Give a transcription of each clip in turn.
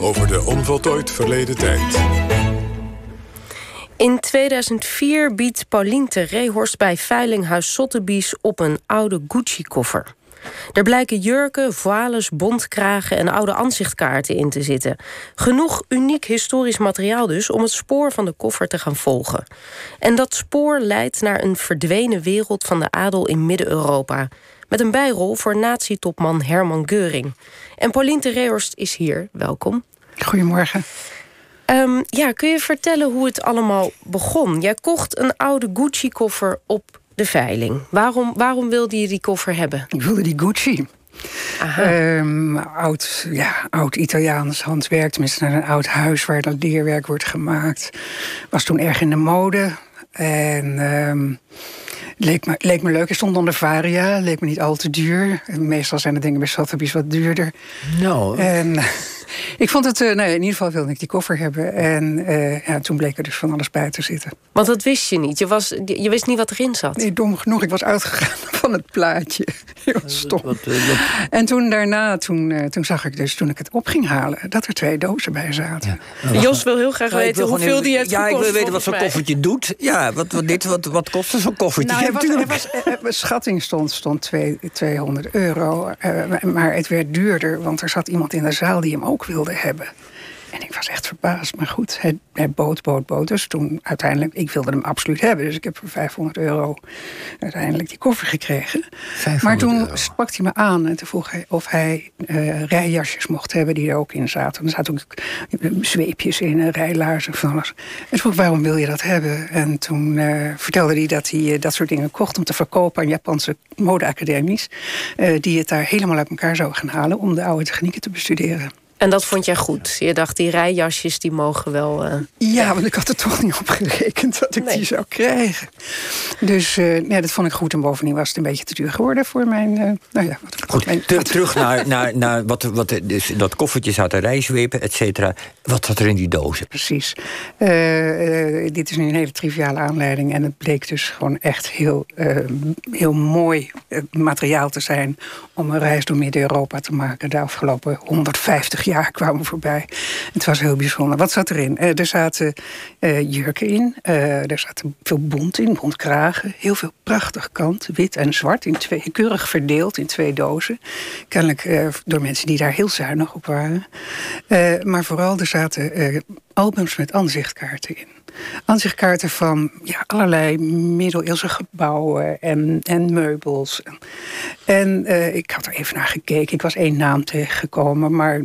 over de onvoltooid verleden tijd. In 2004 biedt Paulien Terrehorst bij Veilinghuis Sotheby's op een oude Gucci-koffer. Er blijken jurken, voiles, bondkragen en oude aanzichtkaarten in te zitten. Genoeg uniek historisch materiaal dus om het spoor van de koffer te gaan volgen. En dat spoor leidt naar een verdwenen wereld van de adel in Midden-Europa. Met een bijrol voor nazi-topman Herman Geuring. En Pauline Terreorst is hier. Welkom. Goedemorgen. Um, ja, kun je vertellen hoe het allemaal begon? Jij kocht een oude Gucci-koffer op de veiling. Waarom, waarom wilde je die koffer hebben? Ik wilde die Gucci. Um, oud, ja, oud Italiaans handwerk, tenminste naar een oud huis waar dat leerwerk wordt gemaakt. Was toen erg in de mode. En um, leek, me, leek me leuk. Het stond onder Varia, leek me niet al te duur. Meestal zijn de dingen bij Sotheby's wat duurder. Nou. En ik vond het, uh, nou, in ieder geval wilde ik die koffer hebben. En uh, ja, toen bleek er dus van alles bij te zitten. Want dat wist je niet? Je, was, je wist niet wat erin zat? Nee, dom genoeg. Ik was uitgegaan van het plaatje. Heel stom. Wat, wat, wat... En toen daarna, toen, uh, toen zag ik dus, toen ik het op ging halen... dat er twee dozen bij zaten. Ja. Jos wil heel graag weten hoeveel die heeft Ja, gekost, ik wil weten wat zo'n koffertje doet. Ja, wat, wat, dit, wat, wat kost zo'n koffertje? Nou, ja, was, er was, er, schatting stond, stond twee, 200 euro. maar het werd duurder, want er zat iemand in de zaal die hem ook wilde hebben. En ik was echt verbaasd. Maar goed, hij, hij bood, bood, bood. Dus toen uiteindelijk, ik wilde hem absoluut hebben. Dus ik heb voor 500 euro uiteindelijk die koffer gekregen. Maar toen euro. sprak hij me aan en toen vroeg hij of hij uh, rijjasjes mocht hebben die er ook in zaten. Er zaten ook zweepjes in, en rijlaarzen van alles. En vroeg waarom wil je dat hebben? En toen uh, vertelde hij dat hij uh, dat soort dingen kocht om te verkopen aan Japanse modeacademies. die het daar helemaal uit elkaar zouden gaan halen om de oude technieken te bestuderen. En dat vond jij goed? Je dacht, die rijjasjes die mogen wel... Uh... Ja, want ik had er toch niet op gerekend dat ik nee. die zou krijgen. Dus uh, nee, dat vond ik goed. En bovendien was het een beetje te duur geworden voor mijn... Uh, nou ja, wat, goed, mijn, ter, terug naar, naar, naar wat, wat, dus dat koffertje zaten rijzwepen, et cetera. Wat zat er in die dozen? Precies. dit is nu een hele triviale aanleiding. En het bleek dus gewoon echt heel, heel mooi materiaal te zijn... om een reis door Midden-Europa te maken de afgelopen 150 jaar kwamen voorbij. Het was heel bijzonder. Wat zat erin? Uh, er zaten uh, jurken in. Uh, er zaten veel bont in, bontkragen. Heel veel prachtig kant, wit en zwart. In twee, keurig verdeeld in twee dozen. Kennelijk door mensen die daar heel zuinig op waren. maar vooral, er zaten albums met aanzichtkaarten in. Aanzichtkaarten van ja, allerlei middeleeuwse gebouwen en, en meubels. En uh, ik had er even naar gekeken. Ik was één naam tegengekomen, maar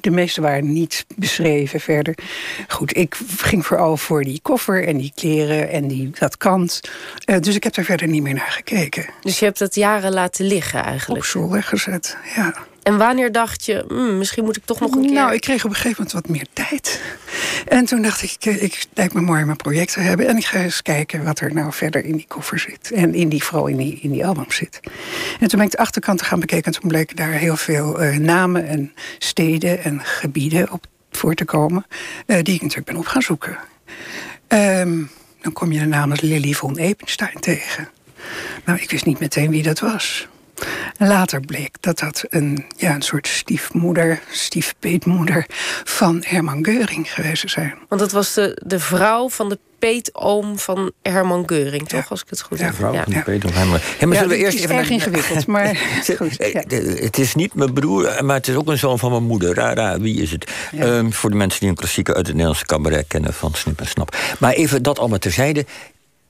de meeste waren niet beschreven verder. Goed, ik ging vooral voor die koffer en die kleren en die, dat kant. Uh, dus ik heb er verder niet meer naar gekeken. Dus je hebt het jaren laten liggen eigenlijk? Op school weggezet, ja. En wanneer dacht je, mm, misschien moet ik toch nog een keer... Nou, ik kreeg op een gegeven moment wat meer tijd. En toen dacht ik, ik lijkt me mooi mijn project te hebben. En ik ga eens kijken wat er nou verder in die koffer zit. En in die, vooral in die, in die album zit. En toen ben ik de achterkant gaan bekeken. En toen bleken daar heel veel uh, namen en steden en gebieden op voor te komen. Uh, die ik natuurlijk ben op gaan zoeken. Um, dan kom je de naam Lily von Epenstein tegen. Nou, ik wist niet meteen wie dat was. Later bleek dat dat een, ja, een soort stiefmoeder, stiefpeetmoeder van Herman Geuring geweest zou zijn. Want dat was de, de vrouw van de peetoom van Herman Geuring, toch? Ja. Als ik het goed heb. Ja, vrouw ja. van de peetoom Herman. Ja, maar ja, zullen we eerst het is even erg naar- ingewikkeld, maar goed. Ja. Het is niet mijn broer, maar het is ook een zoon van mijn moeder. Rara, wie is het? Ja. Ehm, voor de mensen die een klassieker uit het Nederlandse cabaret kennen van Snip en Snap. Maar even dat allemaal terzijde.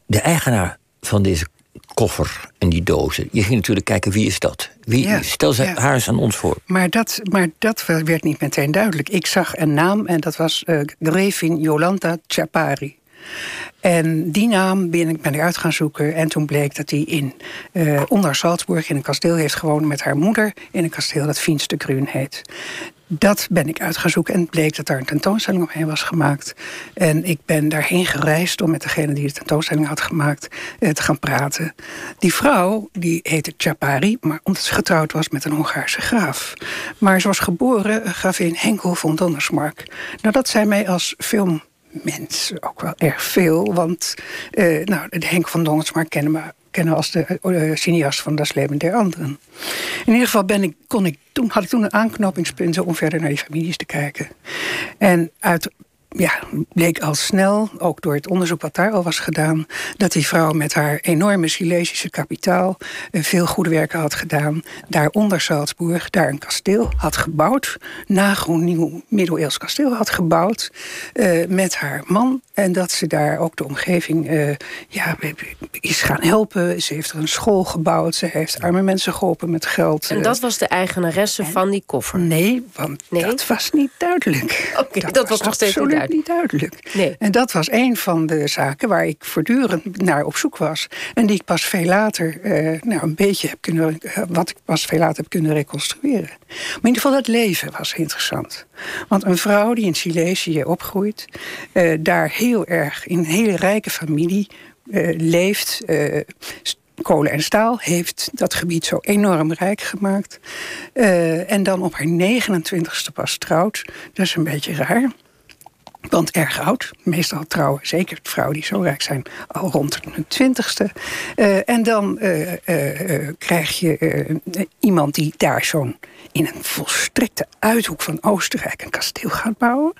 De eigenaar van deze koffer en die dozen. Je ging natuurlijk kijken wie is dat? Wie, Ja, Stel ze ja. haar eens aan ons voor. Maar dat, maar dat werd niet meteen duidelijk. Ik zag een naam en dat was eh Grevin Jolanta Chapari. En die naam ben ik, ben ik uit gaan zoeken. En toen bleek dat hij in eh, onder Salzburg in een kasteel heeft gewoond met haar moeder. In een kasteel dat Fienste Grün heet. Dat ben ik uit gaan zoeken en het bleek dat daar een tentoonstelling omheen was gemaakt. En ik ben daarheen gereisd om met degene die de tentoonstelling had gemaakt eh, te gaan praten. Die vrouw, die heette Chapari, maar omdat ze getrouwd was met een Hongaarse graaf. Maar ze was geboren eh, gravin Henkel von Donnersmarck. Nou, dat zei mij als film mens ook wel erg veel. Want uh, nou, de Henk van Donnersmarck kennen we kennen als de uh, cineast van Das Leben der Anderen. In ieder geval ben ik, kon ik, toen, had ik toen een aanknopingspunt om verder naar die families te kijken. En uit ja, bleek al snel, ook door het onderzoek wat daar al was gedaan, dat die vrouw met haar enorme Silesische kapitaal eh, veel goede werken had gedaan. Daar onder Salzburg, daar een kasteel had gebouwd, nagroen nieuw middeleeuws kasteel had gebouwd uh, met haar man. En dat ze daar ook de omgeving uh, ja, is gaan helpen. Ze heeft er een school gebouwd, ze heeft arme mensen geholpen met geld. En dat was de eigenaresse van die koffer? Nee, want nee? dat was niet duidelijk. Oké, dat, dat, was nog steeds niet duidelijk niet duidelijk. Nee. En dat was een van de zaken waar ik voortdurend naar op zoek was. En die ik pas veel later, eh, nou een beetje heb kunnen, eh, wat ik pas veel later heb kunnen reconstrueren. Maar in ieder geval het leven was interessant. Want een vrouw die in Silesië opgroeit, eh, daar heel erg in een hele rijke familie leeft. Kolen en staal heeft dat gebied zo enorm rijk gemaakt. Uh, en dan op haar 29ste pas trouwt. Dat is een beetje raar. Want erg oud. Meestal trouwen, zeker vrouwen die zo rijk zijn, al rond hun twintigste. Uh, en dan uh, uh, krijg je iemand die daar zo'n in een volstrekte uithoek van Oostenrijk een kasteel gaat bouwen.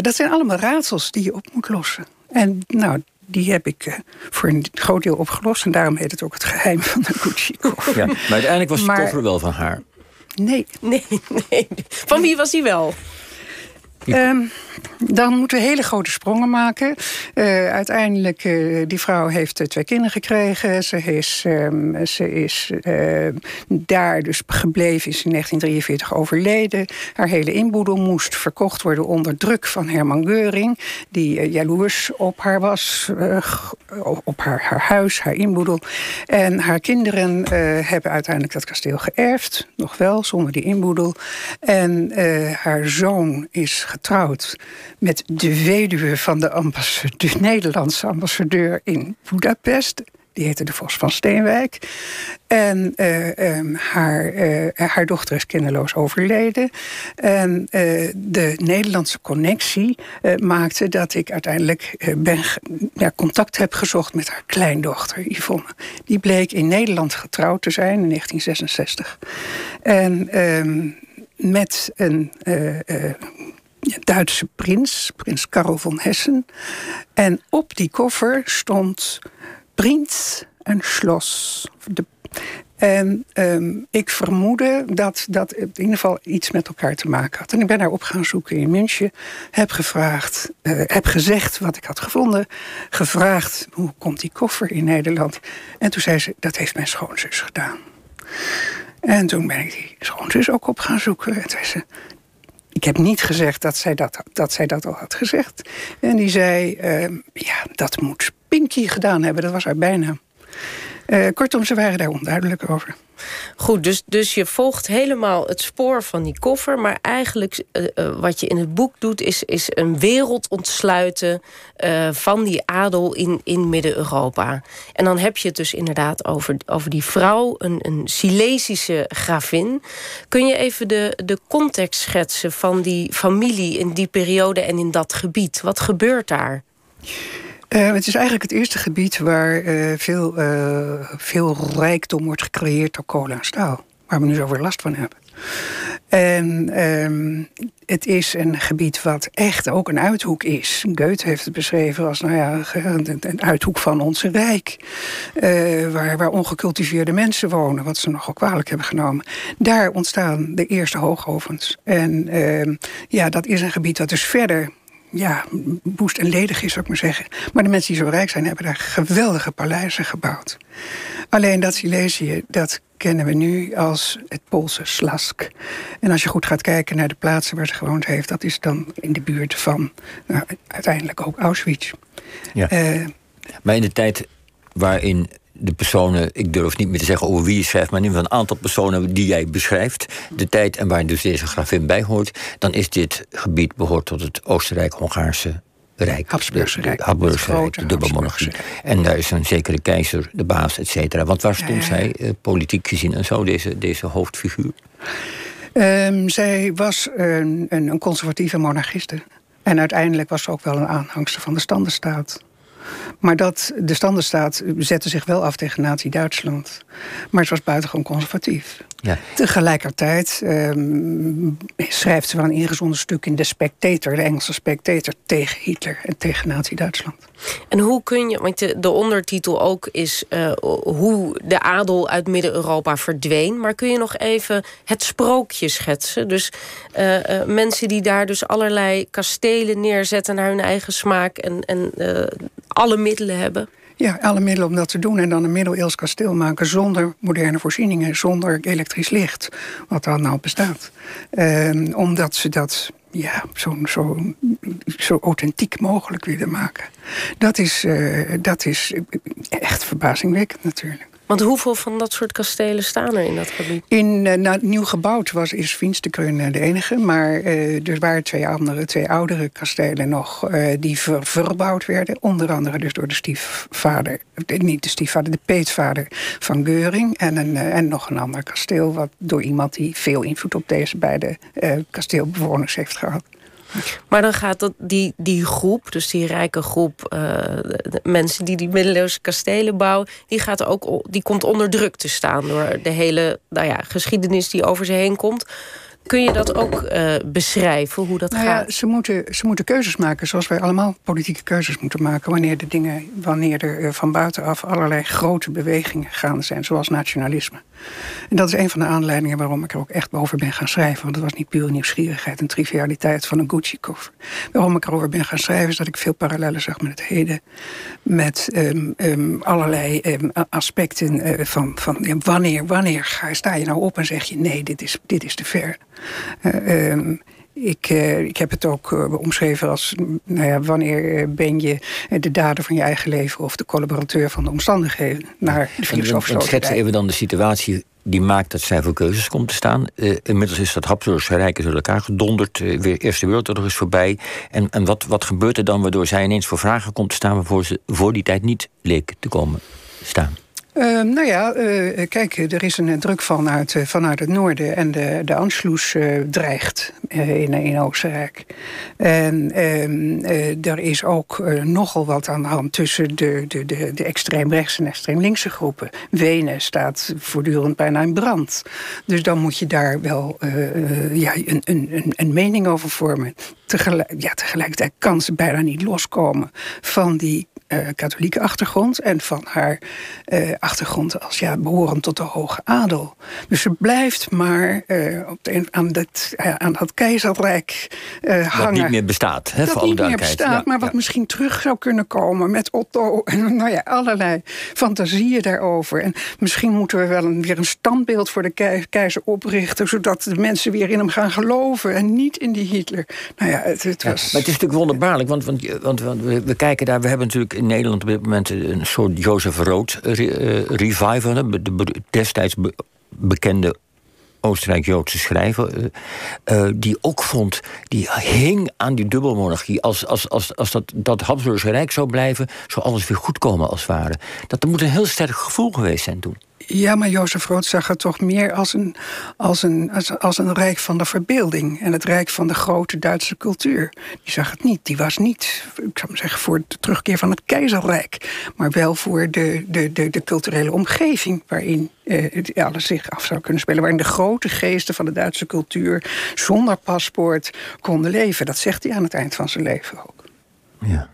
dat zijn allemaal raadsels die je op moet lossen. En nou, die heb ik voor een groot deel opgelost. En daarom heet het ook het geheim van de Gucci koffer. Ja, maar uiteindelijk was de koffer wel van haar. Nee. Nee, nee. Van wie was die wel? Um, dan moeten we hele grote sprongen maken. Uh, uiteindelijk, uh, die vrouw heeft uh, twee kinderen gekregen. Ze is, um, ze is daar dus gebleven, is in 1943 overleden. Haar hele inboedel moest verkocht worden onder druk van Herman Geuring... die jaloers op haar was, op haar, haar huis, haar inboedel. En haar kinderen hebben uiteindelijk dat kasteel geërfd. Nog wel, zonder die inboedel. En haar zoon is getrouwd met de weduwe van de, ambassadeur, de Nederlandse ambassadeur in Budapest. Die heette de Vos van Steenwijk. En uh, um, haar, uh, haar dochter is kinderloos overleden. En uh, de Nederlandse connectie maakte dat ik uiteindelijk ben, ja, contact heb gezocht met haar kleindochter Yvonne. Die bleek in Nederland getrouwd te zijn in 1966. En um, met een Duitse prins, prins Karel von Hessen. En op die koffer stond Prins en Schloss. En um, ik vermoedde dat dat in ieder geval iets met elkaar te maken had. En ik ben daar op gaan zoeken in München. Heb gevraagd, uh, heb gezegd wat ik had gevonden. Gevraagd hoe komt die koffer in Nederland. En toen zei ze, dat heeft mijn schoonzus gedaan. En toen ben ik die schoonzus ook op gaan zoeken. En toen zei ze, ik heb niet gezegd dat zij dat, dat, zij dat al had gezegd. En die zei, uh, ja, dat moet Pinky gedaan hebben. Dat was haar bijnaam. Uh, kortom, ze waren daar onduidelijk over. Goed, dus, dus je volgt helemaal het spoor van die koffer. Maar eigenlijk uh, uh, wat je in het boek doet, is, is een wereld ontsluiten van die adel in, in Midden-Europa. En dan heb je het dus inderdaad over, over die vrouw, een, een Silesische gravin. Kun je even de, de context schetsen van die familie in die periode en in dat gebied? Wat gebeurt daar? Uh, het is eigenlijk het eerste gebied waar uh, veel, uh, veel rijkdom wordt gecreëerd door kolen en staal. Waar we nu zoveel last van hebben. En um, het is een gebied wat echt ook een uithoek is. Goethe heeft het beschreven als nou ja, een uithoek van onze rijk. waar, waar ongecultiveerde mensen wonen, wat ze nogal kwalijk hebben genomen. Daar ontstaan de eerste hoogovens. En ehm, ja, dat is een gebied dat dus verder ja, boest en ledig is, zou ik maar zeggen. Maar de mensen die zo rijk zijn, hebben daar geweldige paleizen gebouwd. Alleen dat Silesië, dat kennen we nu als het Poolse Slask. En als je goed gaat kijken naar de plaatsen waar ze gewoond heeft... dat is dan in de buurt van nou, uiteindelijk ook Auschwitz. Ja. Uh, maar in de tijd waarin de personen, ik durf niet meer te zeggen over wie je schrijft, maar in ieder geval een aantal personen die jij beschrijft, de tijd en waar dus deze gravin bij hoort, dan is dit gebied behoort tot het Oostenrijk-Hongaarse Rijk. Habsburgse Rijk. Habsburgse Rijk, de dubbelmonarchie. En daar is een zekere keizer, de baas, et cetera. Want waar stond ja, ja. zij, eh, politiek gezien en zo, deze, deze hoofdfiguur? Um, zij was een, een, een conservatieve monarchiste. En uiteindelijk was ze ook wel een aanhangster van de standenstaat. Maar dat, de standenstaat zette zich wel af tegen Nazi-Duitsland. Maar het was buitengewoon conservatief. Ja. Tegelijkertijd ehm, schrijft ze wel een ingezonden stuk in de Spectator, de Engelse Spectator, tegen Hitler en tegen Nazi-Duitsland. En hoe kun je, want de, de ondertitel ook is uh, hoe de adel uit Midden-Europa verdween. Maar kun je nog even het sprookje schetsen? Dus uh, uh, mensen die daar dus allerlei kastelen neerzetten naar hun eigen smaak en, en alle middelen hebben. Ja, alle middelen om dat te doen. En dan een middeleeuws kasteel maken zonder moderne voorzieningen, zonder elektrisch licht. Wat dan nou bestaat. Ehm, omdat ze dat ja, zo, zo, zo authentiek mogelijk willen maken. Dat is, uh, dat is echt verbazingwekkend natuurlijk. Want hoeveel van dat soort kastelen staan er in dat gebied? In uh, nou, nieuw gebouwd was, is Vinstekreun uh, de enige. Maar uh, er waren twee andere, twee oudere kastelen nog... die ver, verbouwd werden. Onder andere dus door de stiefvader... niet de stiefvader, de peetvader van Geuring. En, een, en nog een ander kasteel... Wat door iemand die veel invloed op deze beide kasteelbewoners heeft gehad. Maar dan gaat dat, die, die groep, dus die rijke groep de mensen die die middeleeuwse kastelen bouwen, die, gaat ook, die komt onder druk te staan door de hele nou ja, geschiedenis die over ze heen komt. Kun je dat ook uh, beschrijven, hoe dat nou gaat? Ja, ze, moeten, ze moeten keuzes maken, zoals wij allemaal politieke keuzes moeten maken... wanneer, de dingen, wanneer er uh, van buitenaf allerlei grote bewegingen gaande zijn... zoals nationalisme. En dat is een van de aanleidingen waarom ik er ook echt over ben gaan schrijven. Want het was niet puur nieuwsgierigheid en trivialiteit van een Gucci-koffer. Waarom ik erover ben gaan schrijven is dat ik veel parallellen zag met het heden. Met um, um, allerlei um, aspecten uh, van, van wanneer, wanneer ga, sta je nou op en zeg je... nee, dit is, dit is te ver. Uh, ik, uh, ik heb het ook uh, omschreven als, nou ja, wanneer ben je de dader van je eigen leven of de collaborateur van de omstandigheden naar de filosofische Schets even dan de situatie die maakt dat zij voor keuzes komt te staan. Uh, inmiddels is dat Habsburgse Rijk door elkaar gedonderd. Uh, weer Eerste Wereldoorlog is voorbij. En, en wat, wat gebeurt er dan waardoor zij ineens voor vragen komt te staan... waarvoor ze voor die tijd niet leek te komen staan? Uh, nou ja, uh, kijk, er is een druk vanuit, uh, vanuit het noorden en de, de Anschluss dreigt in, in Oostenrijk. En ehm, er is ook nogal wat aan de hand tussen de, de, de, de extreemrechtse en extreem linkse groepen. Wenen staat voortdurend bijna in brand. Dus dan moet je daar wel ja, een, een, een mening over vormen. Tegelijk, ja, tegelijkertijd kan ze bijna niet loskomen van die uh, katholieke achtergrond en van haar uh, achtergrond als ja, behorend tot de hoge adel. Dus ze blijft maar uh, op de, aan, dat, aan dat keizerrijk hangen. Dat niet meer bestaat, hè, dat niet meer bestaat, ja, maar wat ja. misschien terug zou kunnen komen met Otto. En nou ja, allerlei fantasieën daarover. En misschien moeten we wel een, weer een standbeeld voor de keizer oprichten, zodat de mensen weer in hem gaan geloven en niet in die Hitler. Nou ja, het, het was... maar het is natuurlijk wonderbaarlijk, want, want, want, want we, we kijken daar, we hebben natuurlijk in Nederland op dit moment een soort Jozef Rood uh, revival. De, de, destijds be, bekende Oostenrijk-Joodse schrijver. Uh, uh, die ook vond, die hing aan die dubbelmonarchie. Als, als, als, als dat, dat Habsburgse Rijk zou blijven, zou alles weer goed komen als het ware. Dat er moet een heel sterk gevoel geweest zijn toen. Ja, maar Jozef Rood zag het toch meer als een, als, een, als, als een rijk van de verbeelding. En het rijk van de grote Duitse cultuur. Die zag het niet. Die was niet, ik zou maar zeggen, voor de terugkeer van het keizerrijk. Maar wel voor de, de, de, de culturele omgeving waarin eh, alles zich af zou kunnen spelen. Waarin de grote geesten van de Duitse cultuur zonder paspoort konden leven. Dat zegt hij aan het eind van zijn leven ook. Ja.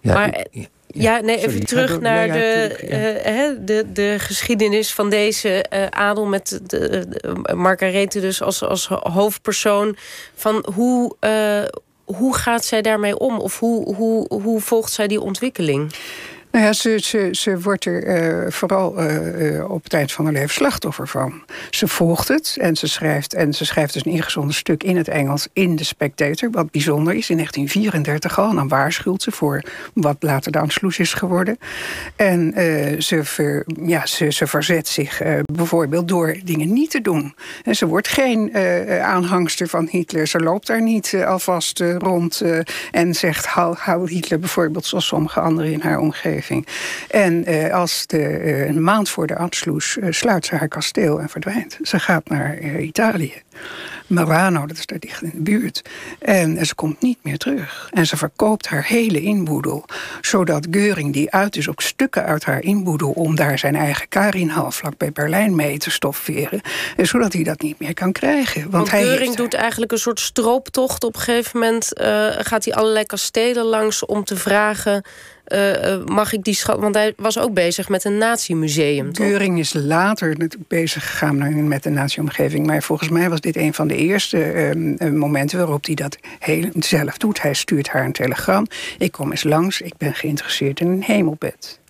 ja maar, ja, nee, even Sorry, terug naar ja, de, ja. uh, de, de geschiedenis van deze uh, adel met de, de, Margarethe dus als, als hoofdpersoon. Van hoe, uh, hoe gaat zij daarmee om? Of hoe, hoe, hoe volgt zij die ontwikkeling? Nou ja, ze, ze, ze wordt er uh, vooral uh, uh, op het eind van haar leven slachtoffer van. Ze volgt het en ze schrijft, en ze schrijft dus een ingezonden stuk in het Engels in de Spectator. Wat bijzonder is, in 1934 al. En dan waarschuwt ze voor wat later de Anschluss is geworden. En ze, ja, ze, ze verzet zich bijvoorbeeld door dingen niet te doen. En ze wordt geen aanhangster van Hitler. Ze loopt daar niet alvast rond en zegt hou Hitler bijvoorbeeld zoals sommige anderen in haar omgeving. En uh, als de, uh, een maand voor de Anschluss uh, sluit ze haar kasteel en verdwijnt. Ze gaat naar Italië. Marano, dat is daar dicht in de buurt. En ze komt niet meer terug. En ze verkoopt haar hele inboedel. Zodat Geuring, die uit is, ook stukken uit haar inboedel... om daar zijn eigen Karinhal vlak bij Berlijn mee te stofferen. Zodat hij dat niet meer kan krijgen. Want, Want hij Geuring doet eigenlijk een soort strooptocht. Op een gegeven moment uh, gaat hij allerlei kastelen langs om te vragen... Uh, mag ik die schat... Want hij was ook bezig met een natiemuseum, Geuring is later bezig gegaan met de natieomgeving. Maar volgens mij was dit een van de eerste uh, momenten... waarop hij dat heel zelf doet. Hij stuurt haar een telegram. Ik kom eens langs, ik ben geïnteresseerd in een hemelbed.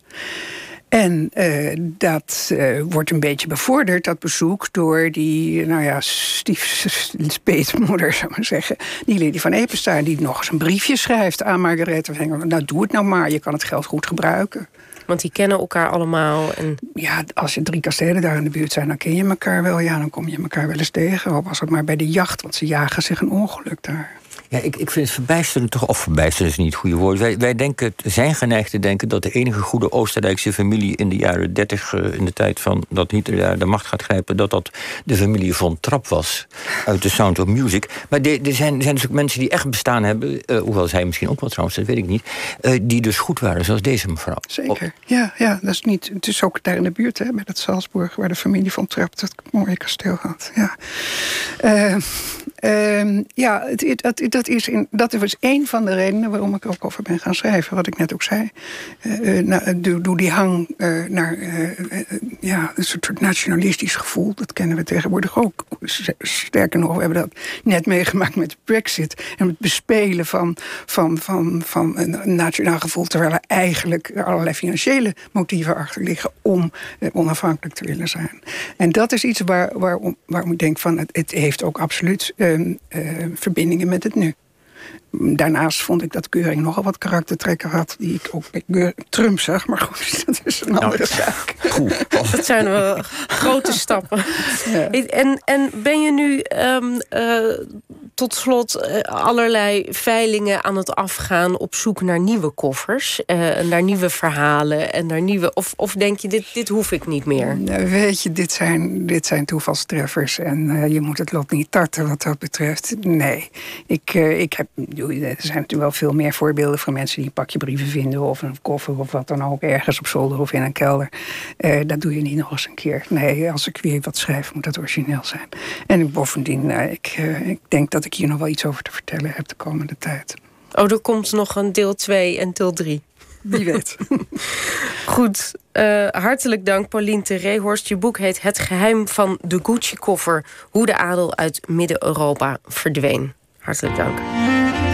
En uh, dat uh, wordt een beetje bevorderd, dat bezoek, door die, nou ja, stiefspeetmoeder, zou ik maar zeggen. Die Lady van Epenstein, die nog eens een briefje schrijft aan Margarethe. Nou, doe het nou maar, je kan het geld goed gebruiken. Want die kennen elkaar allemaal. En... Ja, als je drie kastelen daar in de buurt zijn, dan ken je elkaar wel. Ja, dan kom je elkaar wel eens tegen. Of was het maar bij de jacht, want ze jagen zich een ongeluk daar. Ja, ik, ik vind het verbijsterend toch, of verbijsterend is niet het goede woord. Wij, wij denken, zijn geneigd te denken dat de enige goede Oostenrijkse familie in de jaren 30, uh, in de tijd van dat Hitler daar de macht gaat grijpen, dat dat de familie von Trapp was uit de Sound of Music. Maar er zijn, zijn dus ook mensen die echt bestaan hebben, uh, hoewel zij misschien ook wel trouwens, dat weet ik niet, uh, die dus goed waren, zoals deze mevrouw. Zeker, ja, ja, dat is niet. Het is ook daar in de buurt, hè, bij dat Salzburg, waar de familie von Trapp dat mooie kasteel had. Ja. Ehm, ja, het, dat, dat, is in, dat was een van de redenen waarom ik ook over ben gaan schrijven. Wat ik net ook zei. Uh, doe, die hang naar ja, een soort nationalistisch gevoel. Dat kennen we tegenwoordig ook. Sterker nog, we hebben dat net meegemaakt met de Brexit. En het bespelen van, van, van, van een nationaal gevoel. Terwijl er eigenlijk allerlei financiële motieven achter liggen om onafhankelijk te willen zijn. En dat is iets waar, waarom, waarom ik denk van het, het heeft ook absoluut uh, verbindingen met het nu. Daarnaast vond ik dat Keuring nogal wat karaktertrekken had... die ik ook bij Trump zag, maar goed, dat is een andere nou, zaak. Dat zijn wel grote stappen. Ja. En, en ben je nu um, uh, tot slot uh, allerlei veilingen aan het afgaan... op zoek naar nieuwe koffers, uh, naar nieuwe verhalen... en naar nieuwe, of, of denk je, dit, dit hoef ik niet meer? Weet je, dit zijn, dit zijn toevalstreffers... en je moet het lot niet tarten wat dat betreft. Nee, ik, ik heb er zijn natuurlijk wel veel meer voorbeelden van mensen die een pakje brieven vinden of een koffer of wat dan ook ergens op zolder of in een kelder. Dat doe je niet nog eens een keer. Nee, als ik weer wat schrijf, moet dat origineel zijn. En bovendien, ik, ik denk dat ik hier nog wel iets over te vertellen heb de komende tijd. Oh, er komt nog een deel 2 en deel 3. Wie weet. Goed, uh, hartelijk dank Pauline Terehorst. Je boek heet Het geheim van de Gucci-koffer. Hoe de adel uit Midden-Europa verdween. Hartelijk dank.